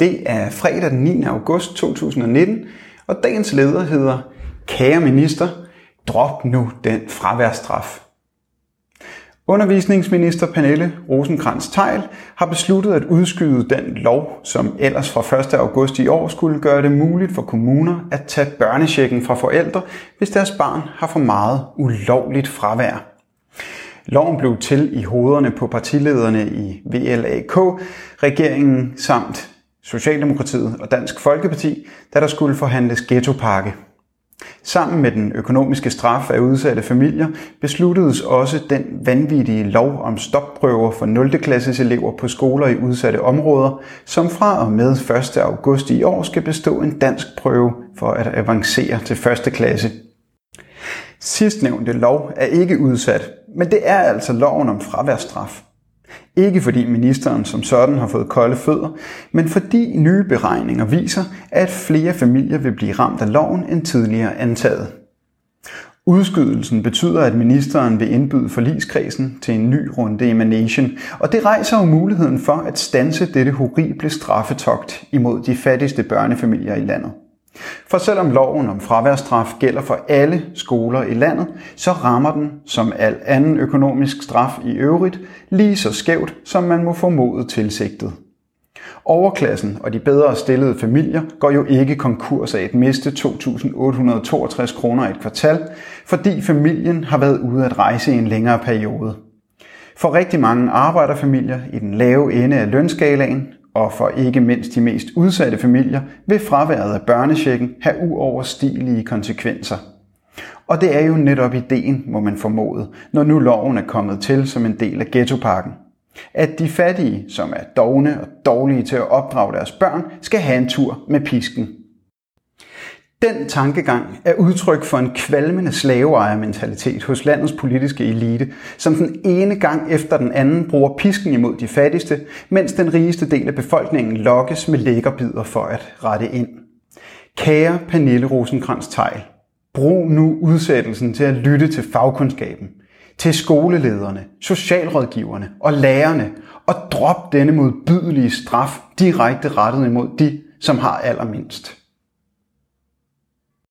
Det er fredag den 9. august 2019, og dagens leder hedder Kære minister, drop nu den fraværstraf. Undervisningsminister Pernille rosenkrantz teil har besluttet at udskyde den lov, som ellers fra 1. august i år skulle gøre det muligt for kommuner at tage børnechecken fra forældre, hvis deres barn har for meget ulovligt fravær. Loven blev til i hovederne på partilederne i VLAK, regeringen samt Socialdemokratiet og Dansk Folkeparti, da der skulle forhandles ghettopakke. Sammen med den økonomiske straf af udsatte familier besluttedes også den vanvittige lov om stopprøver for 0. klasses elever på skoler i udsatte områder, som fra og med 1. august i år skal bestå en dansk prøve for at avancere til 1. klasse. Sidstnævnte lov er ikke udsat, men det er altså loven om fraværstraf. Ikke fordi ministeren som sådan har fået kolde fødder, men fordi nye beregninger viser, at flere familier vil blive ramt af loven end tidligere antaget. Udskydelsen betyder, at ministeren vil indbyde forligskredsen til en ny runde emanation, og det rejser jo muligheden for at stanse dette horrible straffetogt imod de fattigste børnefamilier i landet. For selvom loven om fraværsstraf gælder for alle skoler i landet, så rammer den, som al anden økonomisk straf i øvrigt, lige så skævt, som man må formode tilsigtet. Overklassen og de bedre stillede familier går jo ikke konkurs af at miste 2.862 kroner et kvartal, fordi familien har været ude at rejse i en længere periode. For rigtig mange arbejderfamilier i den lave ende af lønskalaen og for ikke mindst de mest udsatte familier vil fraværet af børnechecken have uoverstigelige konsekvenser. Og det er jo netop ideen, må man formode, når nu loven er kommet til som en del af ghettopakken. At de fattige, som er dogne og dårlige til at opdrage deres børn, skal have en tur med pisken. Den tankegang er udtryk for en kvalmende slaveejermentalitet hos landets politiske elite, som den ene gang efter den anden bruger pisken imod de fattigste, mens den rigeste del af befolkningen lokkes med lækkerbider for at rette ind. Kære Pernille rosenkrantz Tejl, brug nu udsættelsen til at lytte til fagkundskaben, til skolelederne, socialrådgiverne og lærerne, og drop denne modbydelige straf direkte rettet imod de, som har allermindst.